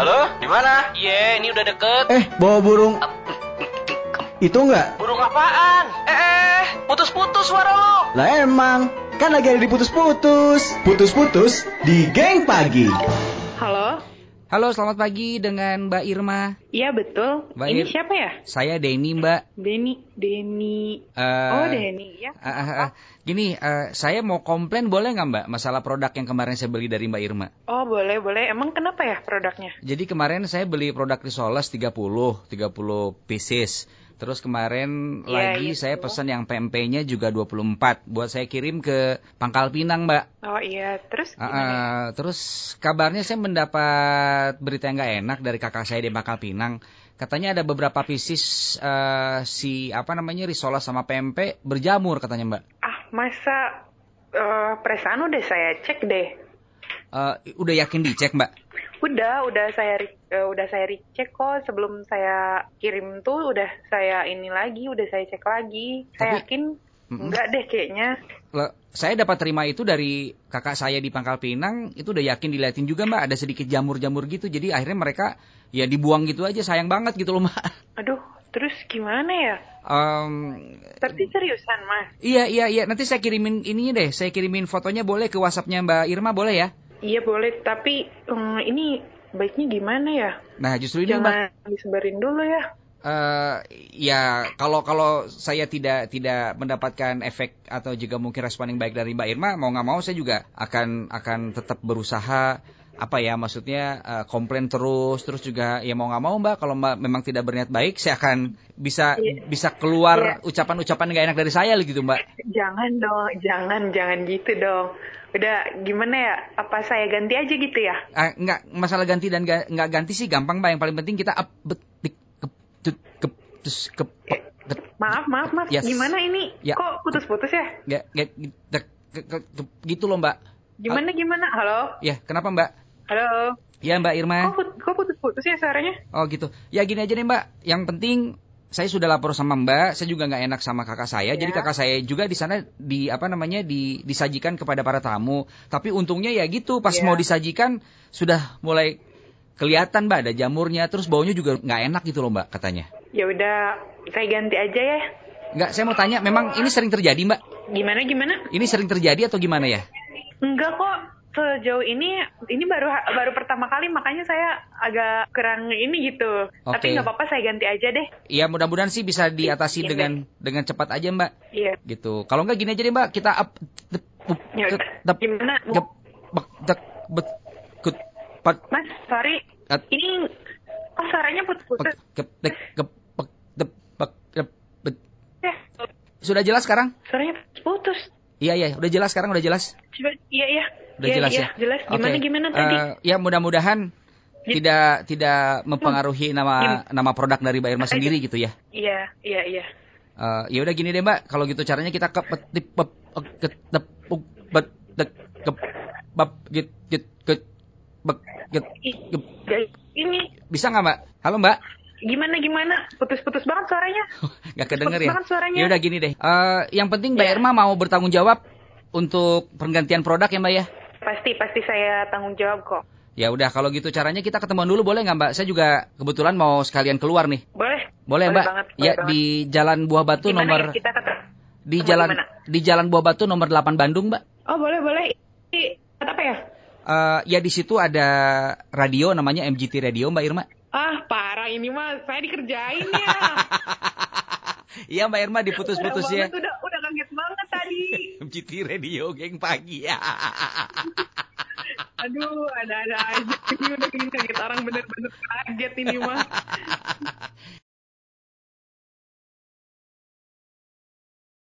Halo, di mana? Iya, ini udah deket. Eh, bawa burung. Itu enggak? Burung apaan? Eh, eh, putus-putus suara lo. Lah emang, kan lagi ada di putus-putus. Putus-putus di geng pagi. Halo, selamat pagi dengan Mbak Irma. iya betul. Mbak Ini Ir- siapa ya? Saya Denny, Mbak. Denny, Denny. Eh, oh, Denny ya. ah, ah, ah. Gini, eh, saya mau komplain boleh nggak Mbak masalah produk yang kemarin saya beli dari Mbak Irma? Oh, boleh, boleh. Emang kenapa ya produknya? Jadi kemarin saya beli produk Risoles 30, 30 pieces. Terus kemarin Iya, lagi itu. saya pesan yang PMP-nya juga 24 buat saya kirim ke Pangkal Pinang, Mbak. Oh iya, terus gimana? ah, terus kabarnya saya mendapat berita yang nggak enak dari kakak saya di Pangkal Pinang. Katanya ada beberapa pieces eh, si apa namanya Risoles sama PMP berjamur katanya, Mbak. Ah, masa eh, perasaan udah saya cek deh. Eh, udah yakin dicek, Mbak? Udah, udah saya eh, udah saya recheck kok sebelum saya kirim tuh udah saya ini lagi, udah saya cek lagi. Saya Tapi- yakin Mm-mm. enggak deh kayaknya. Le- saya dapat terima itu dari kakak saya di Pangkal Pinang itu udah yakin diliatin juga mbak ada sedikit jamur-jamur gitu jadi akhirnya mereka ya dibuang gitu aja sayang banget gitu loh mbak Aduh, terus gimana ya? Em, Tapi seriusan, Mas. iya iya iya nanti saya kirimin ininya deh saya kirimin fotonya boleh ke WhatsAppnya mbak Irma boleh ya Iya boleh, tapi em, ini baiknya gimana ya? nah justru ini mbak disebarin dulu ya. eh, ya kalau kalau saya tidak tidak mendapatkan efek atau juga mungkin respon yang baik dari Mbak Irma mau nggak mau saya juga akan akan tetap berusaha apa ya maksudnya eh, komplain terus terus juga ya mau nggak mau Mbak kalau Mbak memang tidak berniat baik saya akan bisa Iya. bisa keluar ucapan-ucapan nggak enak dari saya gitu Mbak Jangan dong, jangan, jangan gitu dong. Udah gimana ya? Apa saya ganti aja gitu ya? Ah, nggak masalah ganti dan ga- nggak ganti sih gampang Mbak yang paling penting kita up bet, dik, kep, tut, kep, tus, kep, pek, tet, Maaf, maaf, maaf. Yes. Gimana ini? Ya. Kok putus-putus ya? ke- ke- ke- gitu loh Mbak Gimana, gimana? Halo? ya kenapa Mbak Halo? Ya Mbak Irma. Kok, put- kok putus-putus ya suaranya? Oh gitu. Ya gini aja deh Mbak. Yang penting saya sudah lapor sama Mbak. Saya juga nggak enak sama kakak saya. Jadi Ya. kakak saya juga di sana di apa namanya di disajikan kepada para tamu. Tapi untungnya ya gitu. Pas Ya. mau disajikan sudah mulai kelihatan Mbak ada jamurnya. Terus baunya juga nggak enak gitu loh Mbak katanya. Ya udah, saya ganti aja ya. Nggak, saya mau tanya. Memang ini sering terjadi Mbak? Gimana, gimana? Ini sering terjadi atau gimana ya? Enggak kok. Sejauh ini, ini baru baru pertama kali, makanya saya agak kurang ini gitu. Tapi Oke. nggak apa-apa, saya ganti aja deh. Iya mudah-mudahan sih bisa diatasi Iya, dengan dengan cepat aja Mbak. Iya. Gitu. Kalau nggak gini aja deh Mbak. Kita up. Gimana? Mas, sorry. Ini kok suaranya putus-putus? Ya, Sudah jelas sekarang? suaranya putus. Iya, iya, udah jelas sekarang, udah jelas. Iya, iya. Udah Iya, jelas iya, ya? jelas. Gimana, Oke. gimana tadi? Eh, ya, mudah-mudahan Ya. tidak tidak mempengaruhi nama nama produk dari Mbak Irma sendiri gitu ya. Iya, iya, iya. Eh, ya udah gini deh Mbak, kalau gitu caranya kita ke petip ke tepuk bet ke bab git git git bek git Ih, gep. guys, ini bisa nggak Mbak? Halo Mbak? gimana, gimana? Putus-putus banget suaranya. Nggak kedenger ya? suaranya. Ya udah gini deh. Eh, yang penting Mbak Ya. Irma mau bertanggung jawab untuk penggantian produk ya Mbak ya. Pasti, pasti saya tanggung jawab kok. Ya udah kalau gitu caranya kita ketemuan dulu boleh nggak Mbak? Saya juga kebetulan mau sekalian keluar nih. Boleh? Boleh, Mbak? banget, boleh ya banget. di Jalan Buah Batu Gimana nomor ya kita kata? di Ketemu jalan di mana? di Jalan Buah Batu nomor 8 Bandung, Mbak. Oh, boleh, boleh. Ini apa ya? Eh, ya di situ ada radio namanya MGT Radio Mbak Irma. Ah, parah ini mah. Saya dikerjain ya. Iya Mbak Irma diputus-putus ya. Udah, udah kaget banget tadi. MGT Radio geng pagi ya. Aduh, ada-ada aja. Ini udah bikin kaget orang bener-bener kaget ini mah.